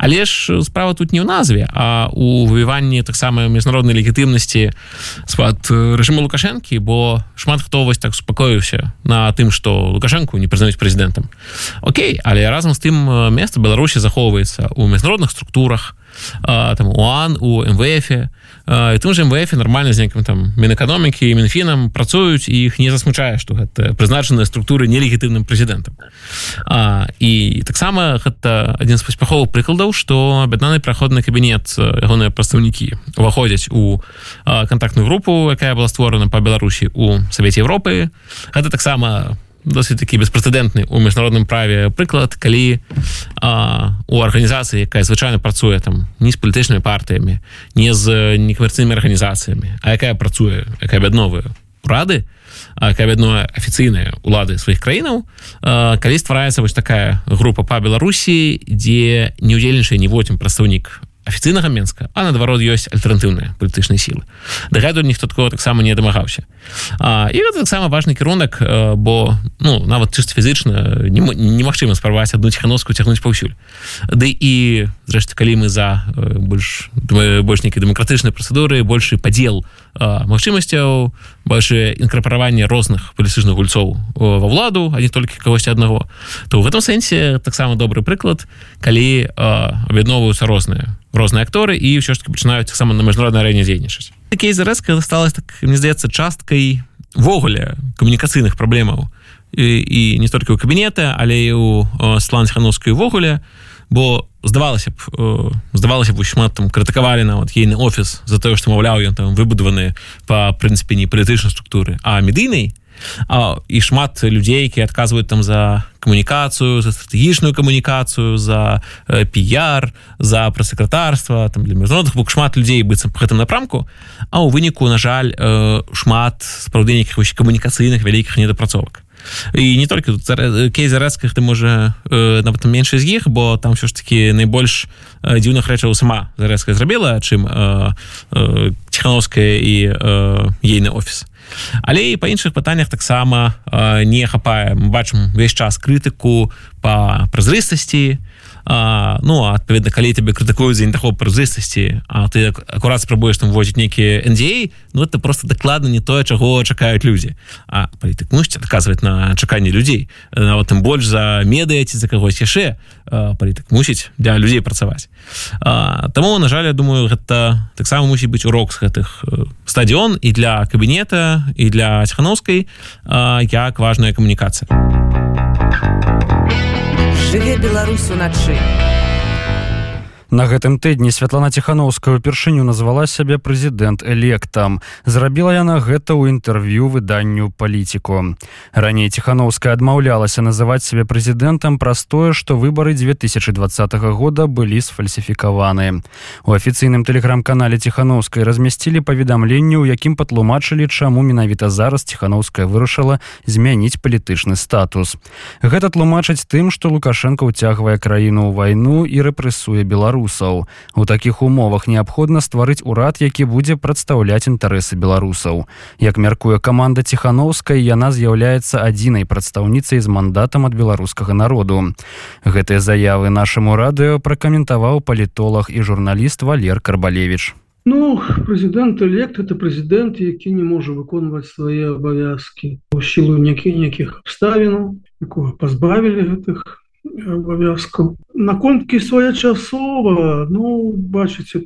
Але ж справа тут не ў назве а у вывіванні таксама міжнароднай легітымнасці спад рэжыму лукашэнкі бо шмат хто вось так супакоіўся на тым что лукашэнку не прызнаюць прэзідэнтам. Окей але разам з тым место беларусі захоўваецца у міжнародных структурах там уан у мвф і тым же мвф нормально з некім там мінэканомікі і мінфінам працуюць і іх не засмучае што гэта прызначаныя структуры нелегітымным прэзідэнтам. І таксама гэта адзін з паспяховых прыкладаў што бяднаны праходны кабінет ягоныя прадстаўнікі уваходзяць у кантактную групу якая была створана па беларусі у савеце Европы гэта таксама досыць такі беспрэцэдэнтны у міжнародным праве прыклад калі а, у арганізацыі якая звычайна працуе там не з палітычнымі партыямі не з некамерцыйнымі арганізацыямі а якая працуе якая бядновыя урады якая бядное афіцыйныя улады сваіх краінаў калі ствараецца вось такая група па беларусі дзе не удзельнічае ніводзін прадстаўнік афіцыйнага менска а наадварот ёсць альтэрнатыўныя палітычныя сілы. Дагадую ніхто такого таксама не дамагаўся. І гэта таксама важны кірунак бо ну нават чыста фізычна немагчыма спрабаваць адну ціхановскую цягнуць паўсюль. Ды і зрэшты калі мы за больш больш нейкай дэмакратычнай працэдуры большы падзел магчымасцяў больше інкарпараванне розных палістычных гульцоў ва ўладу а не толькі кагосьці аднаго то ў гэтым сэнсе таксама добры прыклад калі аб'ядноўваюцца розныя розныя акторы і ўсё ж таки пачынаюць таксама на міжнароднай арэне дзейнічаць такія зарэзка засталась так мне здаецца часткай ввогуле камунікацыйных праблемаў і, і не толькі ў кабінета але і у сланцьхановскай увогуле бо здавалася б здавалася б шмат там крытыкавалі нават ейны офіс за тое што маўляў ён там выбудаваны па прынцыпе не палітычнай структуры а медыйнай а, і шмат людзей якія адказваюць там за камунікацыю за стратэгічную камунікацыю за піяр за прэс-сакратарства там для міжнародных бок шмат людзей быццам гэтым напрамку а ў выніку на жаль шмат спраўды нейкіх камунікацыйных вялікіх недапрацовак і не толькі кей зарэзках ты можа э, нават менш з іх бо там все ж таки найбольш э, дзіўных рэчаў сама зарэзка зрабіла чым э, э, ціхановская і э, ейны офіс але і па іншых пытаннях таксама э, не хапае бачым увесь час крытыку па празрыстасці а, ну адпаведна калі тебе крытыкуюць за не таго празрыстасці А ты акурат спрабуеш там возіць нейкія NDA Ну это просто дакладна не тое чаго чакаюць людзі а палітык мусіць адказваць на чаканне людзей нават тым больш за медыя ці за кагось яшчэ палітык мусіць для людзей працаваць Таму на жаль я думаю гэта таксама мусіць быць урок з гэтых стадіён і для кабінета і для ціхановскай як важная камунікацыя жыве Беларусь уначы. На гэтым тыдні святлана ціхановская упершыню назвала сябе прэзідэнт электам зрабіла яна гэта ў інтэрв'ю выданню палітику раней ціхановская адмаўлялася называць сябе прэзідэнтам праз тое што выбары 2020 года былі сфальсіфікаваны. У афіцыйным тэлеграм-канале ціхановскай размясцілі паведамленне у якім патлумачылі чаму менавіта зараз ціхановская вырашыла змяніць палітычны статус. Гэта тлумачыць тым што лукашенко ўцягвае краіну ў вайну і рэпрэсуе беларус беларусаў. У такіх умовах неабходна стварыць урад які будзе прадстаўляць інтарэсы беларусаў. Як мяркуе каманда ціхановскай яна з'яўляецца адзінай прадстаўніцай з мандатам ад беларускага народу. Гэтыя заявы нашаму радыё пракаментаваў палітолог і журналіст валер карбалевич Ну прэзідэнт элект это прэзідэнт які не можа выконваць свае абавязкі. У сілу нейкіх нейкіх абставінаў якога пазбавілі гэтых абавязкаў наконткі своечасова ну бачыце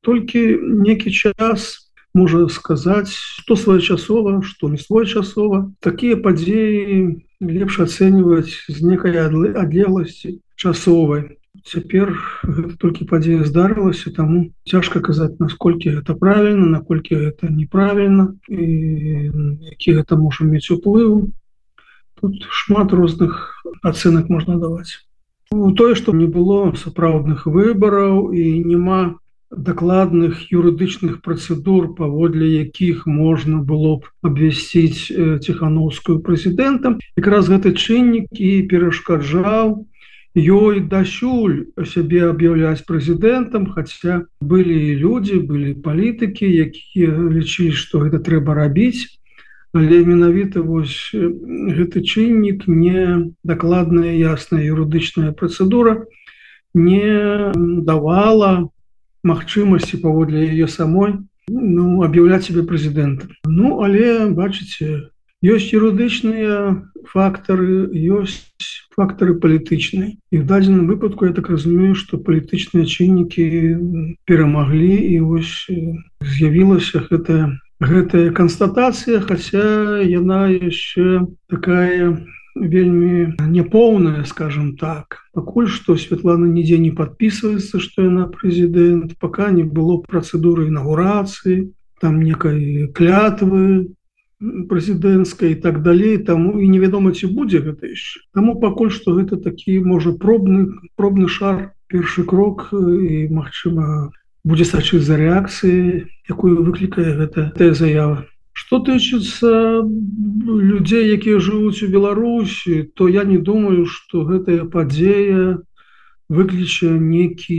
толькі некі час можа сказаць што своечасова што не своечасова такія падзеі лепш ацэньваць з некай адлегласці часовай цяпер толькі падзея здарылася таму цяжка казаць насколькі гэта правільна наколькі гэта неправільна і які гэта можа мець уплыў тут шмат розных ацэнак можна даваць у тое што не было сапраўдных выбараў і няма дакладных юрыдычных працэдур паводле якіх можна было б абвясціць ціхановскую прэзідэнтам якраз гэты чыннік і перашкаджаў ёй дасюль сябе аб'яўляць прэзідэнтам хаця былі людзі былі палітыкі якія лічылі што гэта трэба рабіць але менавіта вось гэты чыннік не дакладная ясная юрыдычная працэдура не давала магчымасці паводле яе самой ну аб'яўляць себе прэзідэнта ну але бачыце ёсць юрыдычныя фактары ёсць фактары палітычныя. І в дадзеным выпадку я так разумею что палітычныя чыннікі перамаглі і вось з'явілася гэтая гэтая канстатацыя хаця яна яшчэ такая вельмі няпоўная скажем так. Пакуль што Святлана нідзе не подписывается что яна прэзідэнт пока не было працэдуры інаугурацыі там некай клятвы прэзідэнцкай і так далей таму і невядома ці будзе гэта яшчэ. Таму пакуль што гэта такі можа пробны пробны шар першы крок і магчыма будзе сачыць за рэакцыі якую выклікае гэта тая заява что тычыцца людзей якія жывуць у беларусі то я не думаю что гэтая падзея выкліча некі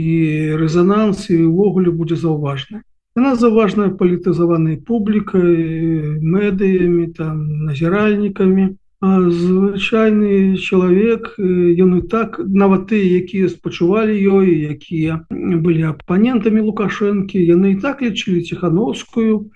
рэзананс і увогуле будзе заўважна Яна заважная палітызаванай публікай, медыямі, там назіральнікамі. Звычайны чалавек ён і так нават ты якія спачувалі ёй якія былі апанентамі лукашэнкі яны і так лічылі ціхановскую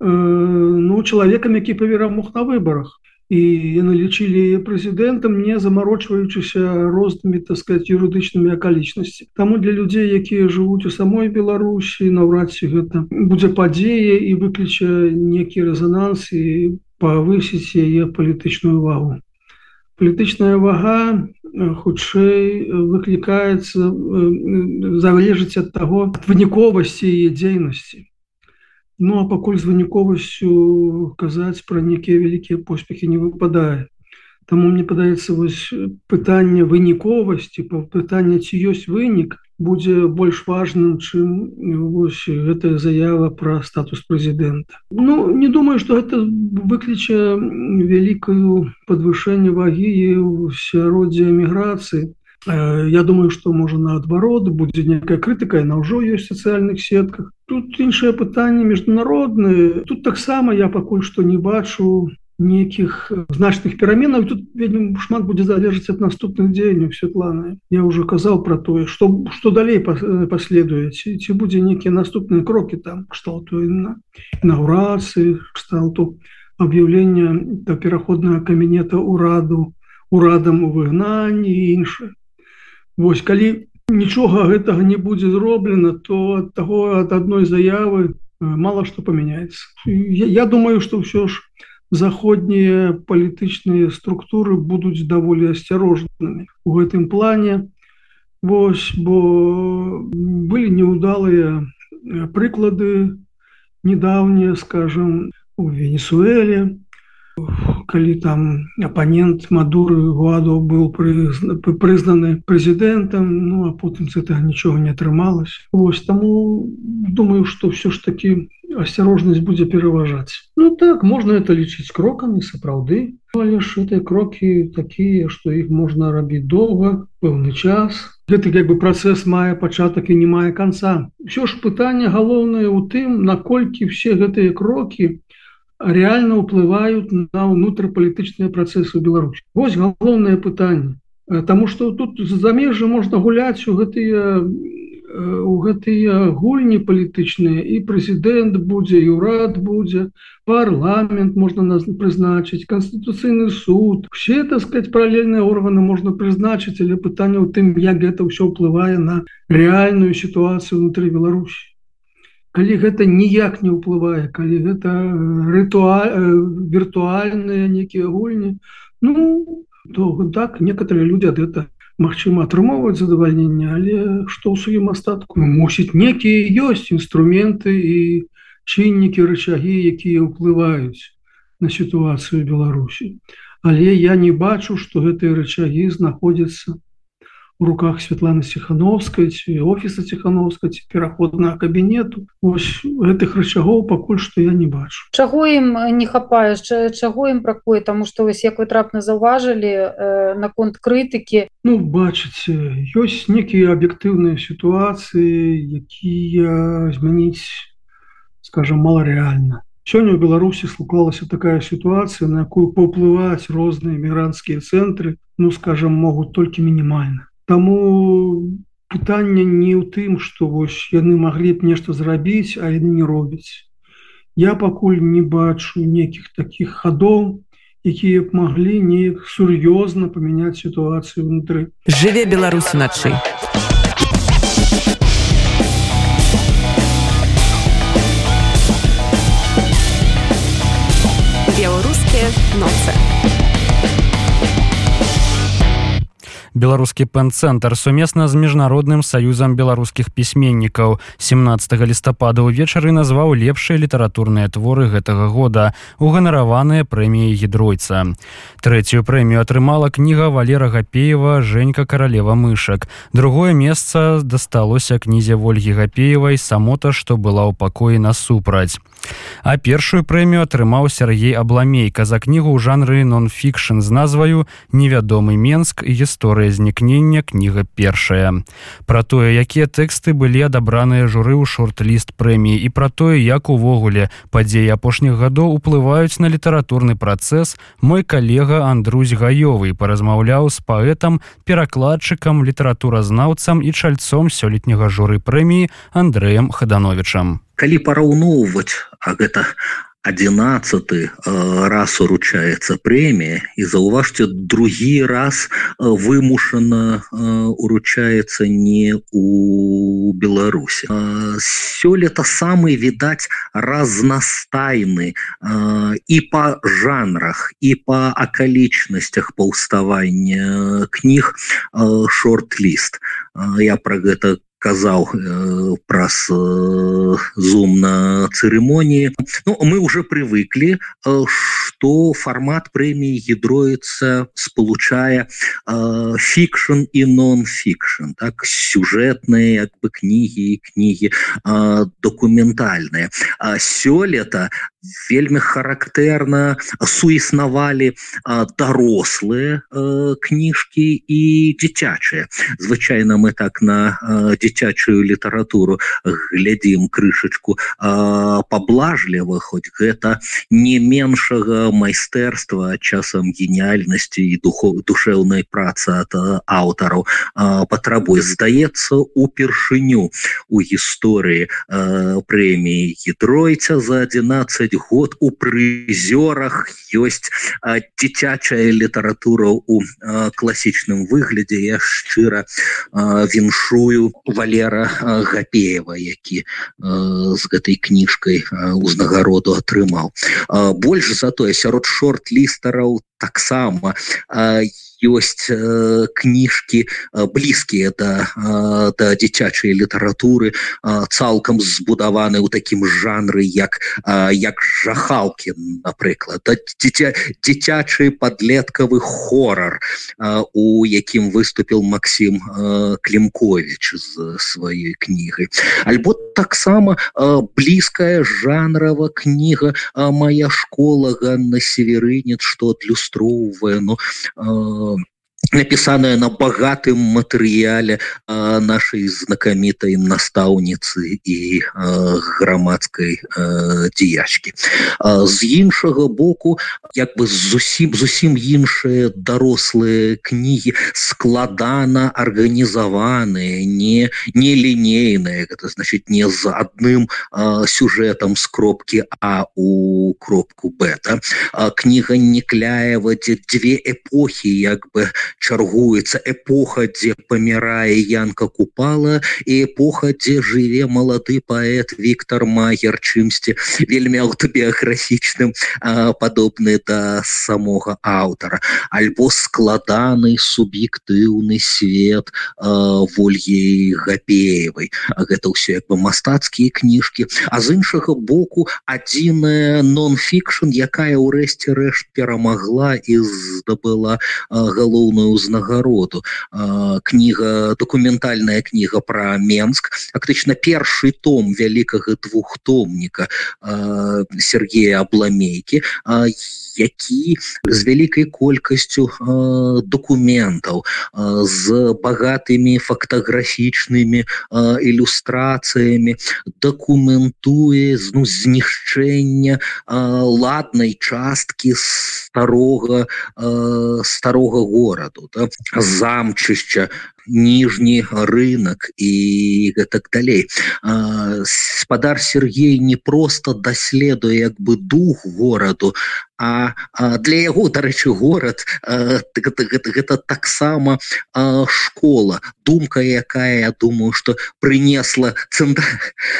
ну чалавекам які паверамог на выбарах і яны лічылі прэзідэнтам не замарочваючыся рознымі так сказать юрыдычнымі акалічнасці Таму для людзей якія жывуць у самой Беларусі наўрад ці гэта будзе падзея і выключа некі рэзананс і павысіць яе палітычную вагу палітычная вага хутчэй выклікаецца залежыць ад таго выніковасці яе дзейнасці Ну а пакуль з выніковасцю казаць пра нейкія вялікія поспехі не выпадае. Таму мне падаецца вось пытанне выніковасці па пытанне ці ёсць вынік будзе больш важным, чым вось гэтая заява пра статус прэзідэнта. Ну не думаю, што гэта выкліча вялікую падвышэнне вагі сяроддзе эміграцыі. Я думаю, што можа наадварот будзе некая крытыка, яна ўжо ёсць сацыяльных сетках. Тут іншае пытанне міжнароднае. Тут таксама я пакуль што не бачу нейкіх значных пераменаў. Тут вельмі шмат будзе залежыць ад наступных дзеянняў Святланы. Я ўжо казаў пра тое, што, што далей паследуе, ці, ці будзе нейкія наступныя крокі там кшталту інаўрацыі, кшталту аб'яўлення да пераходнага каменета ўраду, урадам у выгнанні і іншае. Вось калі нічога гэтага не будзе зроблена, то ад таго ад адной заявы мала што памяняецца. Я, я думаю, што ўсё ж заходнія палітычныя структуры будуць даволі асцярожнымі у гэтым плане. Вось бо былі неудалыя прыклады недаўнія, скажем, у Венесуэле, калі там апанент мадуры гуаду быў прызнаны прэзідэнтам ну а потым з этого нічога не атрымалось Вось таму думаю что все ж таки асцярожнасць будзе пераважаць Ну так можна это лічыць крокамі сапраўды. Але ж этой крокі такія што іх можна рабіць доўга пэўны час. Гэты як бы працэс мае пачатак і не мае канца ўсё ж пытанне галоўнае ў тым наколькі все гэтыя крокі реально ўплываюць на ўнутрапалітычныя працэсы ў Беларусі Вось галоўнае пытанне Таму што тут замежжа можна гуляць у гэтыя у гэтыя гульні палітычныя і прэзідэнт будзе і ўрад будзе парламент можна нас прызначыць канстытуцыйны суд. Все сказать паралельныя органы можна прызначыць але пытанне ў тым як гэта ўсё ўплывае на рэальную сітуацыю внутри Беларусі. Калі гэта ніяк не ўплывае калі гэта рытуаль віртуальныя некія гульні ну то так некоторые люди ад это Мачыма атрымоўваць задавальненне але што ў сваім астатку? Мусіць некія ёсць інструменты і чыннікі рычагі якія ўплываюць на сітуацыю Беларусі. Але я не бачу што гэтыя рычагі знаходзяцца у руках Святланы Схановскай ці офіса Тхановска ці пераходнага кабінету. Ось гэтых рычагоў пакуль што я не бачу. Чаго ім не хапае? Чаго ім бракуе? Таму што вось як вы трапна заўважылі э, наконт крытыкі. Ну бачыце ёсць некія аб'ектыўныя сітуацыі якія змяніць скажем маларэальна. Сёння ў Беларусі склалася такая сітуацыя на якую паўплываць розныя мігрантскія цэнтры ну скажем могуць толькі мінімальна Таму пытанне не ў тым, што вось яны маглі б нешта зрабіць, а яны не робяць. Я пакуль не бачу нейкіх такіх хадоў, якія б маглі неяк сур'ёзна памяняць сітуацыю ўнутры. Жыве Беларусь начы. Беларускі пэн-цэнтр сумесна з міжнародным саюзам беларускіх пісьменнікаў. 17 лістапада ўвечары назваў лепшыя літаратурныя творы гэтага года уганараваныя прэміі гідройца. Трэцюю прэмію атрымала кніга валера гапеева женька каралева мышак другое месца дасталося кнізе ольгі гапеевай самота што была ў пакоі насупраць А першую прэмію атрымаў Сергей Абламейка за кнігу ў жанры нон-фікшн з назваю невядомы Менск і гісторыя знікнення кніга першая. Пра тое, якія тэксты былі адабраныя журы ў шорт-ліст прэміі і пра тое, як увогуле падзеі апошніх гадоў уплываюць на літаратурны працэс, мой калега Андрусь Гаёвы паразмаўляў з паэтам, перакладчыкам, літаратуразнаўцам і чальцом сёлетняга журы прэміі Андрэем Хадановичам. Калі параўноўваць а гэта 11 раз уручаецца прэмія і заўважце другі раз вымушана уручаецца не у Беларусі. Сёлета самы відаць разнастайны і па жанрах і па акалічнасцях паўставання кніг шорт-ліст. Я про гэта казаў э, праз э, зум на цырымоніі. Ну мы уже привыклі э, что формат прэміі гідроіцца спалучае э, фікшн і нон-фікшн так сюжэтныя як бы кнігі кнігі э, документальныя сёлета вельмі характэрна суіснавалі дарослыя кніжкі і дзіцячыя. Звычайна мы так на дзіцячую літаратуру глядзім крышачку паблажліва хоць гэта не меншага майстэрства часам геніальнасці і духов душеўнай працы ад аўтараў. Патрабуе здаецца упершыню у гісторыі прэміі гідройця за 11 20 год у прызёрах ёсць дзіцячая літаратура у класічным выглядзе я шчыра віншую валера гапеева які з гэтай кніжкай узнагароду атрымаў. Больш за тое сярод шорт-лістараў таксама ёсць э, кніжкі э, блізкія да, э, да дзіцячай літаратуры э, цалкам збудаваны ў такім жанры як э, як жахалкі напрыклад дзіця дзіцячы падлеткавы хорар э, у якім выступіл Макссім клімкович з сваёй кнігай альбо таксама блізкая жанрова кніга моя школа Ганна северынец что адлюстроўвае ну написанная на богатым матэрыяле нашай знакамітай настаўніцы і грамадской дзеячки з іншага боку як бы зусім зусім іншыя дарослыя кнігі складана арганізаваныя не нелінейныя это значит не з адным сюжэтам с кропки а у кропку бета кніга некляева дзе две эпохі як бы чаргуецца эпоха дзе памірае янка купала і эпоха дзе жыве малады паэт Віктор магер чымсьці вельмі аўтабіяграфічным падобны да самога аўтара. Альбо складаны суб'ектыўны свет ольгі гапеевай. Гэта ўсё як бы мастацкія кніжкі. А з іншага боку адзіная нон-фікшн якая ўрэшце рэшт перамагла і здабыла галоўную пэўную ўзнагароду кніга документальная кніга про менск. Фактычна першы том вялікага двухтомніка Сергея абламейкі які з вялікай колькасцю документаў з багатымі фактаграфічнымі ілюстрацыямі дакументуе ну знішчэння ладнай часткі старога старога гораду да? замчышча ніжні рынок і гэтак далей спадар Сергей не просто даследуе як бы дух гораду а, а для яго дарэчы горад гэта, гэта, гэта таксама школа думка якая я думаю что принесла цэнтр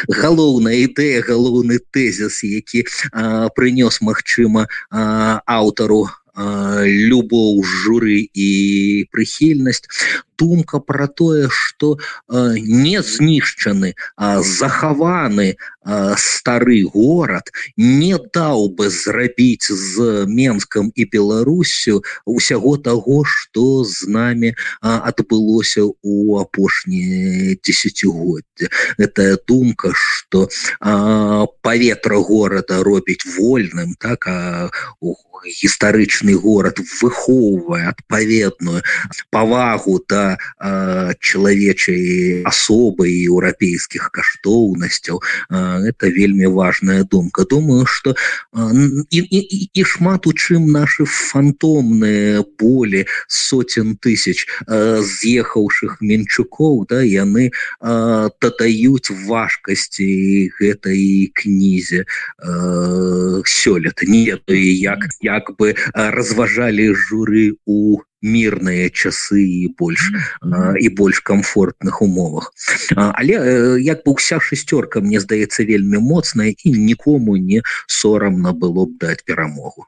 галоўная ідэя галоўны тезіс які прынёс Мачыма аўтару любоў журы і прыхільнасць думка про тое что не знішчаны захаваны стары горад не даў бы зрабіць з менскам і беларусю усяго того что з нами адбылося у апошнія десятгоддзя гэтая думка что паветра горада робіць вольным так а гістарычны горад выхоўвае адпаведную павагу да чалавечай асобы еўрапейскіх каштоўнасцяў это вельмі важная думка. Думаю что і, і, і шмат у чым наши фантомныя болі сотен тысяч з'ехаўшых менчукоў да яны дадаюць важкасці гэтай кнізе сёлета. Не як як бы разважалі журы у мірныя часы і больш і больш комфортных умовах. Але як бы уся шестерка мне здаецца вельмі моцная і нікому не сорамна было б даць перамогу.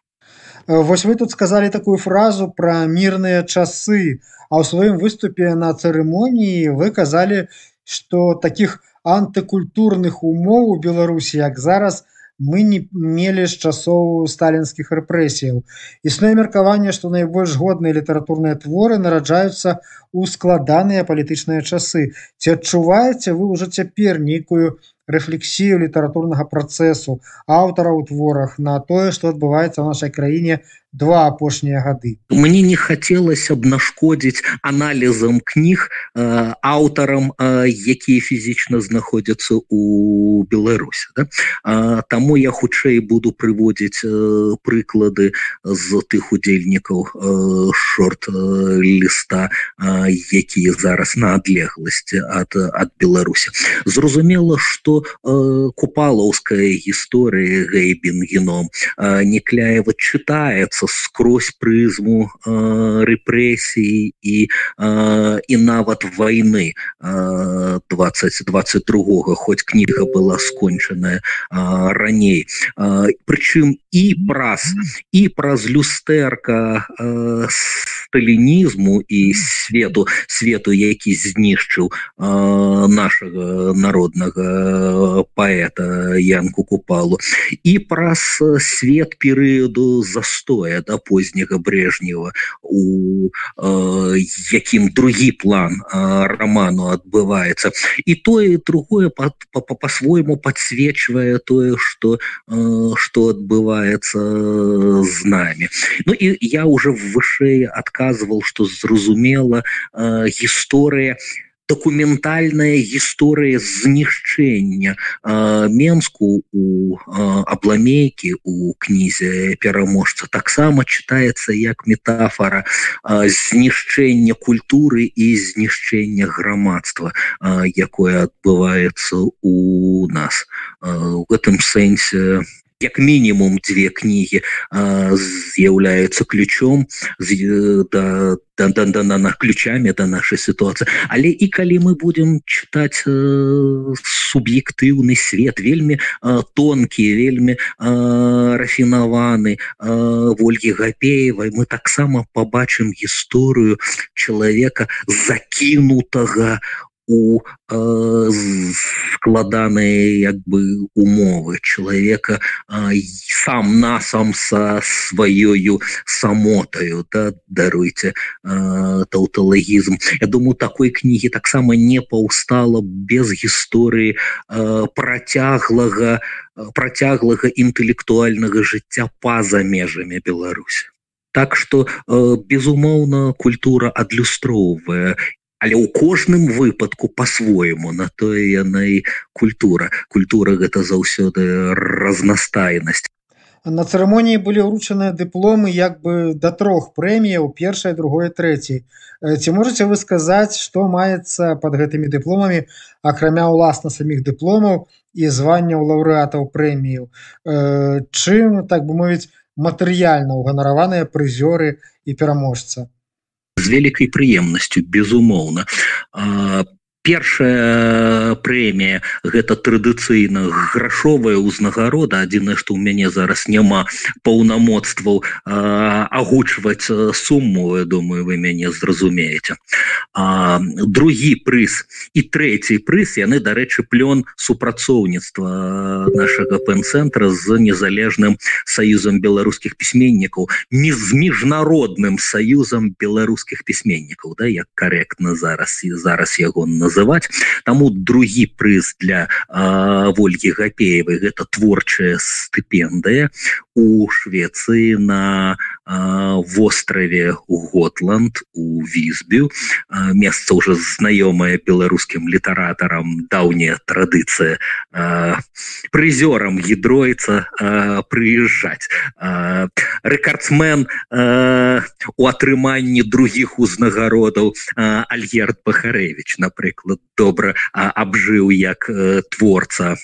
Вось вы тут сказали такую фразу про мірныя часы а ў сваім выступе на цырымоніі вы казалі что таких антыкультурных умоў у беларусі як зараз не мы не мелі з часоў сталінскіх рэпрэсіяў. Існуе меркаванне што найбольш годныя літаратурныя творы нараджаюцца у складаныя палітычныя часы. Ці адчуваеце вы ўжо цяпер нейкую рэфлексію літаратурнага працэсу аўтара ў творах на тое што адбываецца ў нашай краіне два апошнія гады мне не хацелася б нашкодзіць аналізам кніг э, аўтарам э, якія фізічна знаходзяцца у беларусі да? э, таму я хутчэй буду прыводзіць э, прыклады з тых удзельнікаў э, шорт э, ліста э, якія зараз на адлегласці ад ад беларусі зразумела что э, купалаўская гісторыя гейбінгеном э, некляева чытаецца дивіцца скрозь прызму э, рэпрэсій і э, і нават войны э, 2022 хоть кніга была скончаная э, раней. Э, прычым і праз і праз люстэрка э, сталінізму і свету свету які знішчыў э, нашага народнага паэта янку купалу і праз свет перыяду застоя другое да позняга брежнева у э, якім другі план э, роману адбываецца і тое другое по-свойму подсвечвае тое что э, что адбываецца з нами. Ну і я уже вышэй адказваў что зразумела э, гісторыя не дакументальная гісторыя знішчэння менску у абламейкі у кнізе пераможца таксама чытаецца як метафора знішчэння культуры і знішчэння грамадства якое адбываецца у нас. У гэтым сэнсе у як мінімум две кнігі з'яўляюцца ключом да, да, да, да, да, на ключамі да нашай сітуацыі. Але і калі мы будемм чытаць э, суб'ектыўны свет вельмі э, тонкі вельмі э, рафінаваны э, ольгі гапеевай мы таксама побачым гісторыю чалавека закінутага у э, складаныя як бы умовы чалавека э, сам насам са сваёю самотаю да, даруйце э, таўталагізм Я думаю такой кнігі таксама не паўстала без гісторыі э, працяглага працяглага інтэлектуальнага жыцця па-за межамі Беларусі Так что э, безумоўна культура адлюстроўвае але ў кожным выпадку по-свойму на тое яна і культура. Культура гэта заўсёды разнастайнасць. На цырымоніі былі ўручаныя дыпломы як бы да трох прэміяў першае другое трэцяй ці можете вы сказаць что маецца под гэтымі дыпломамі акрамя ўласна саміх дыпломаў і званняў лаўрэатаў прэмію чым так бы мовіць матэрыяльна ўганараваныя прызёры і пераможца з вялікай прыемнасцю безумоўна першая прэмія. Гэта традыцыйна грашовая ўзнагарода адзінае што ў мяне зараз няма паўнамоцтваў агучваць сумму я думаю вы мяне зразумееце. Другі прыз і трэці прыз яны дарэчы плён супрацоўніцтва нашага пэн-цэнтра з незалежным саюзам беларускіх пісьменнікаў не з міжнародным саюзам беларускіх пісьменнікаў да як карэктна зараз і зараз яго на называть тому другі прыз для ольги гапеевой гэта творчая стыпендыя у швеции на вострове у готланд у візбю месца уже знаёмая беларускім літаратарам даўняя традыцыя прызёрам гідройца прыязджаць рэкардсмен у атрыманні других узнагародаў альгерт пахарэвич напрыклад добра абжыў як творца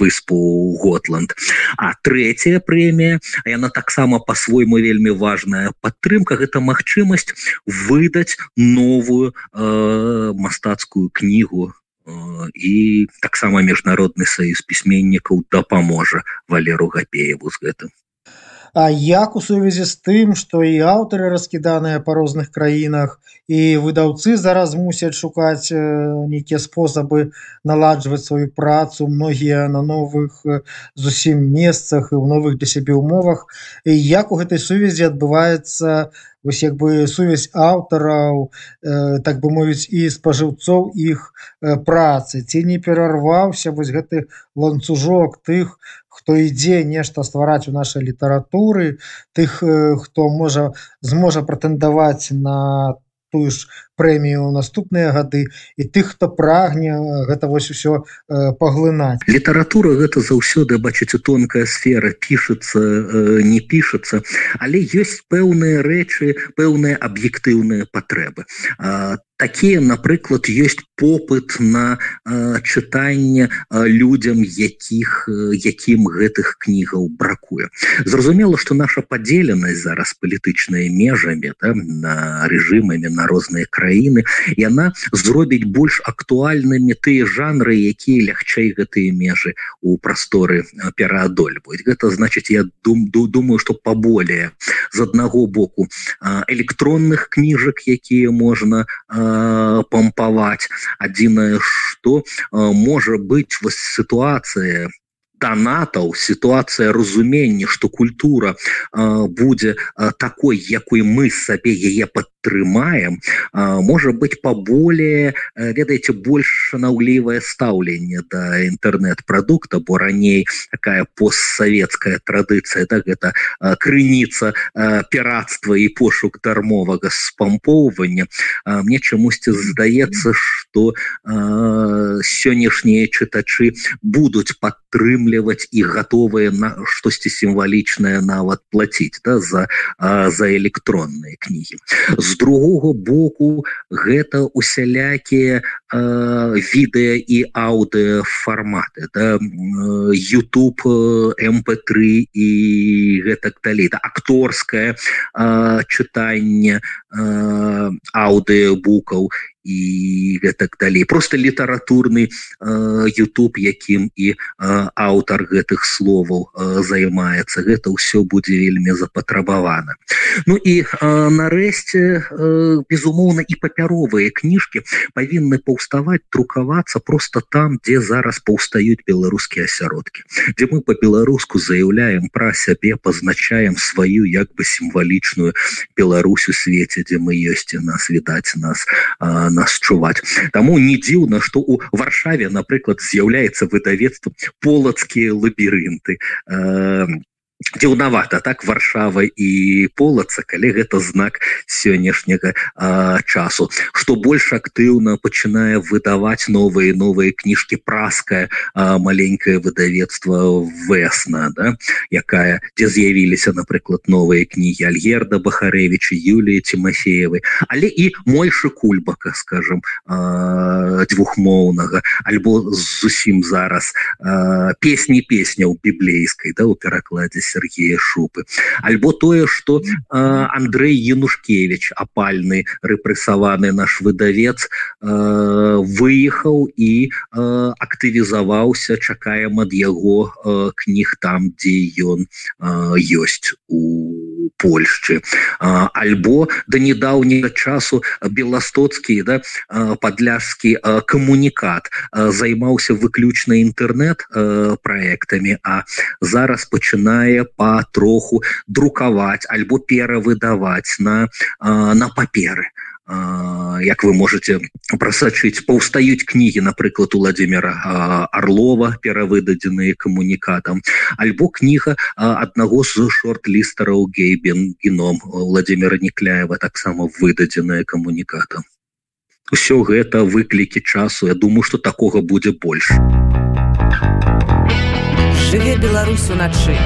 выспу готланд. А третья прэмія яна таксама по-свойму вельмі важная падтрымка гэта магчымасць выдаць новую э, мастацкую кнігу э, і таксама міжнародны саюз пісьменнікаў дапаможа валеру гапееву з гэтым А як у сувязі з тым што і аўтары раскіданыя па розных краінах і выдаўцы зараз мусяць шукаць нейкія спосабы наладжваць сваю працу многія на новых зусім месцах і ў новых для сябе умовах. І як у гэтай сувязі адбываецца вось як бы сувязь аўтараў э, так бы мовіць і спажыўцоў іх э, працы? Ці не перарваўся вось гэты ланцужок тых хто ідзе нешта ствараць у нашай літаратуры тых хто можа зможа прэтэндаваць на тую ж прэмію наступныя гады і тых хто прагне гэта вось усё паглынаць. Літаратура гэта заўсёды бачыце тонкая сфера пішацца не пішацца але ёсць пэўныя рэчы пэўныя аб'ектыўныя патрэбы. Такія напрыклад ёсць попыт на э, чытанне э, людям якіх э, якім гэтых кнігаў бракуе. Зразумела что наша падзеленасць зараз палітычныя межамі да, на рэжымамі на розныя краіны яна зробіць больш актуальнымі тыя жанры якія лягчэй гэтыя межы у прасторы пераадольваюць. Гэта значыць я дум думаю что поболее з аднаго боку электронных кніжак якія можна а, помпаваць адзінае что можа быть вось сітуацыя донатаў ситуация разумення что культура будзе такой якой мы сабе яе падтрымаем может быть поболее ведаеце больш шанаўлівае стаўленне да інтэрнет-прадукта бо раней такая постсавецкая традыцыя так гэта крыніца піратства і пошук дармовага спампоўвання. Мне чамусьці здаецца что сённяшнія чытачы будуць падтрымліваць і гатовыя на штосьці сімвалічнае нават плаціць да, за за электронныя кнігі. з другого боку гэта усялякія відэа і аўдыо фарматы да, youtube mp3 і гэтак далей. Да, акторскае чытанне аўдыобукаў і гэтак далей. Просто літаратурны э, YouTube якім і э, аўтар гэтых словаў э, займаецца. Гэта ўсё будзе вельмі запатрабавана. Ну і нарэшце безумоўна і папяровыя кніжкі павінны паўставаць друкавацца просто там дзе зараз паўстаюць беларускія асяродкі. Дзе мы по-беларуску заяўляем пра сябе пазначаем сваю як бы сімвалічную Беларусь у свеце дзе мы ёсць нас відаць нас на нас чуваць. Таму не дзіўна што у варшаве напрыклад з'яўляецца выдавецтвам полацкія лабірынты. Э, дзіўнавата так варшава і полаца калі гэта знак сённяшняга часу. Что больш актыўна пачынае выдаваць новыя новыя кніжкі праская маленькое выдавецтва весна да якая дзе з'явіліся напрыклад новыя кнігі альгерда бахарэвича юлії тимофеевой але і мойшы кульбака скажем двухмоўнага альбо зусім зараз песні песня ў біблейскай да у перакладзе Сергея шупы. Альбо тое что Андрей янушкевич опальны рэпрэсаваны наш выдавец выехаў і актывізаваўся чакаем ад яго кніг там дзе ён ёсць у Польшчы. Альбо да недаўняга часу беластоцкі да падляжскі камунікат займаўся выключна інтэрнэт проектамі а зараз пачынае патроху друкаваць альбо перавыдаваць на на паперы. Як вы можете прасачыць паўстаюць кнігі напрыклад у владимира орлова перавыдадзеныя камунікатам альбо кніга аднаго з шорт-лістараў гейбен геном владимира некляева таксама выдадзеная камунікатам все гэта выклікі часу. Я думаю что такога будзе больш жыве беларус уначы